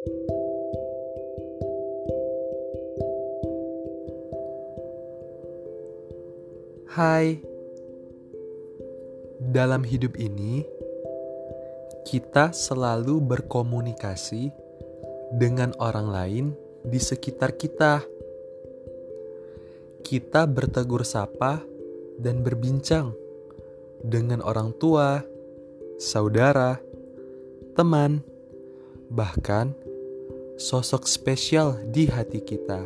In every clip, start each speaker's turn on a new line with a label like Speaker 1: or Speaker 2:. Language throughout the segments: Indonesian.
Speaker 1: Hai, dalam hidup ini kita selalu berkomunikasi dengan orang lain di sekitar kita. Kita bertegur sapa dan berbincang dengan orang tua, saudara, teman, bahkan sosok spesial di hati kita.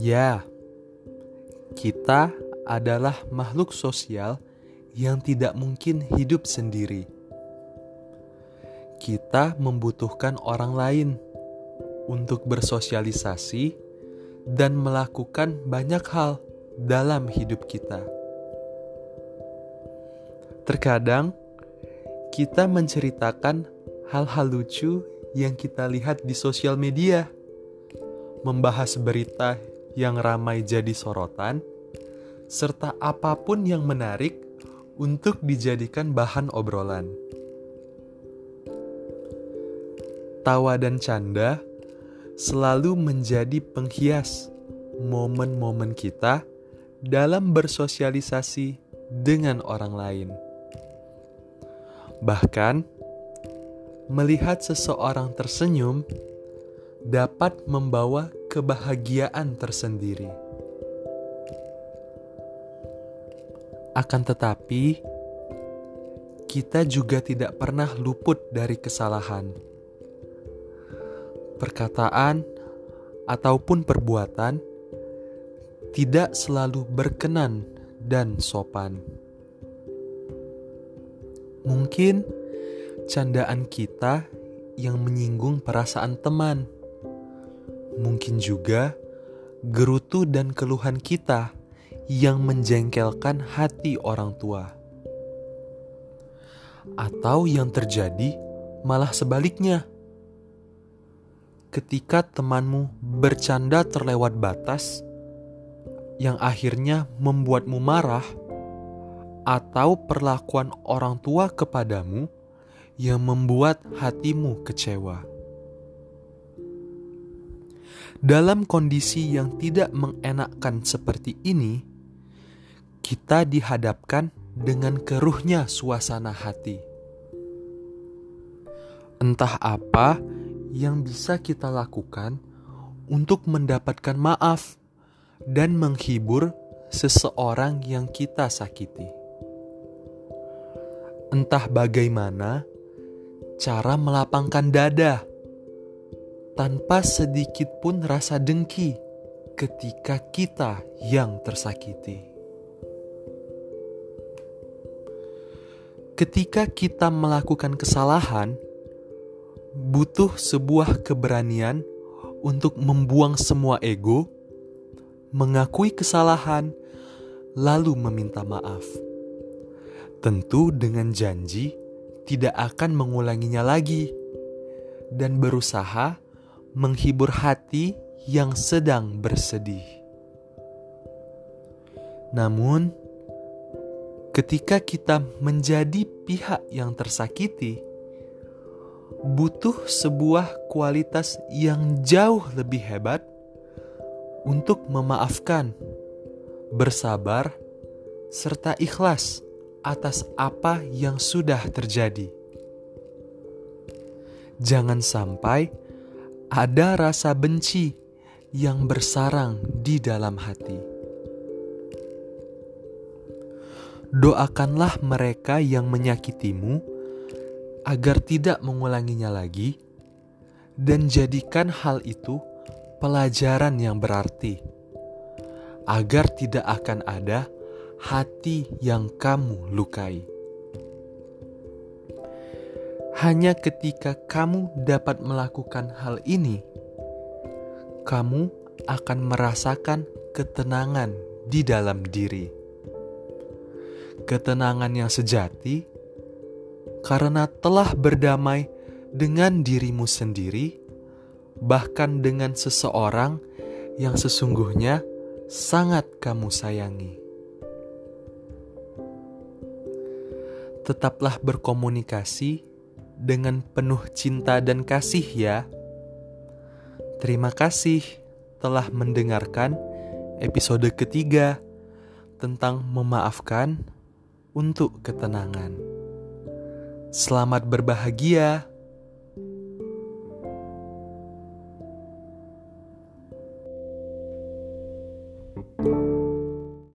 Speaker 1: Ya, kita adalah makhluk sosial yang tidak mungkin hidup sendiri. Kita membutuhkan orang lain untuk bersosialisasi dan melakukan banyak hal dalam hidup kita. Terkadang kita menceritakan hal-hal lucu yang kita lihat di sosial media, membahas berita yang ramai jadi sorotan, serta apa pun yang menarik untuk dijadikan bahan obrolan. Tawa dan canda selalu menjadi penghias momen-momen kita dalam bersosialisasi dengan orang lain. Bahkan, melihat seseorang tersenyum dapat membawa kebahagiaan tersendiri. Akan tetapi, kita juga tidak pernah luput dari kesalahan. Perkataan ataupun perbuatan tidak selalu berkenan dan sopan. Mungkin candaan kita yang menyinggung perasaan teman mungkin juga gerutu dan keluhan kita yang menjengkelkan hati orang tua. Atau yang terjadi malah sebaliknya. Ketika temanmu bercanda terlewat batas yang akhirnya membuatmu marah, atau perlakuan orang tua kepadamu yang membuat hatimu kecewa. Dalam kondisi yang tidak mengenakkan seperti ini, kita dihadapkan dengan keruhnya suasana hati. Entah apa yang bisa kita lakukan untuk mendapatkan maaf dan menghibur seseorang yang kita sakiti. Entah bagaimana cara melapangkan dada tanpa sedikit pun rasa dengki ketika kita yang tersakiti. Ketika kita melakukan kesalahan, butuh sebuah keberanian untuk membuang semua ego, mengakui kesalahan, lalu meminta maaf. Tentu, dengan janji tidak akan mengulanginya lagi, dan berusaha menghibur hati yang sedang bersedih. Namun, ketika kita menjadi pihak yang tersakiti, butuh sebuah kualitas yang jauh lebih hebat untuk memaafkan, bersabar, serta ikhlas atas apa yang sudah terjadi. Jangan sampai ada rasa benci yang bersarang di dalam hati. Doakanlah mereka yang menyakitimu agar tidak mengulanginya lagi, dan jadikan hal itu pelajaran yang berarti, agar tidak akan ada hati yang kamu lukai. Hanya ketika kamu dapat melakukan hal ini, kamu akan merasakan ketenangan di dalam diri. Ketenangan yang sejati karena telah berdamai dengan dirimu sendiri, bahkan dengan seseorang yang sesungguhnya sangat kamu sayangi. Tetaplah berkomunikasi dengan penuh cinta dan kasih ya. Terima kasih telah mendengarkan episode ketiga tentang memaafkan untuk ketenangan. Selamat berbahagia.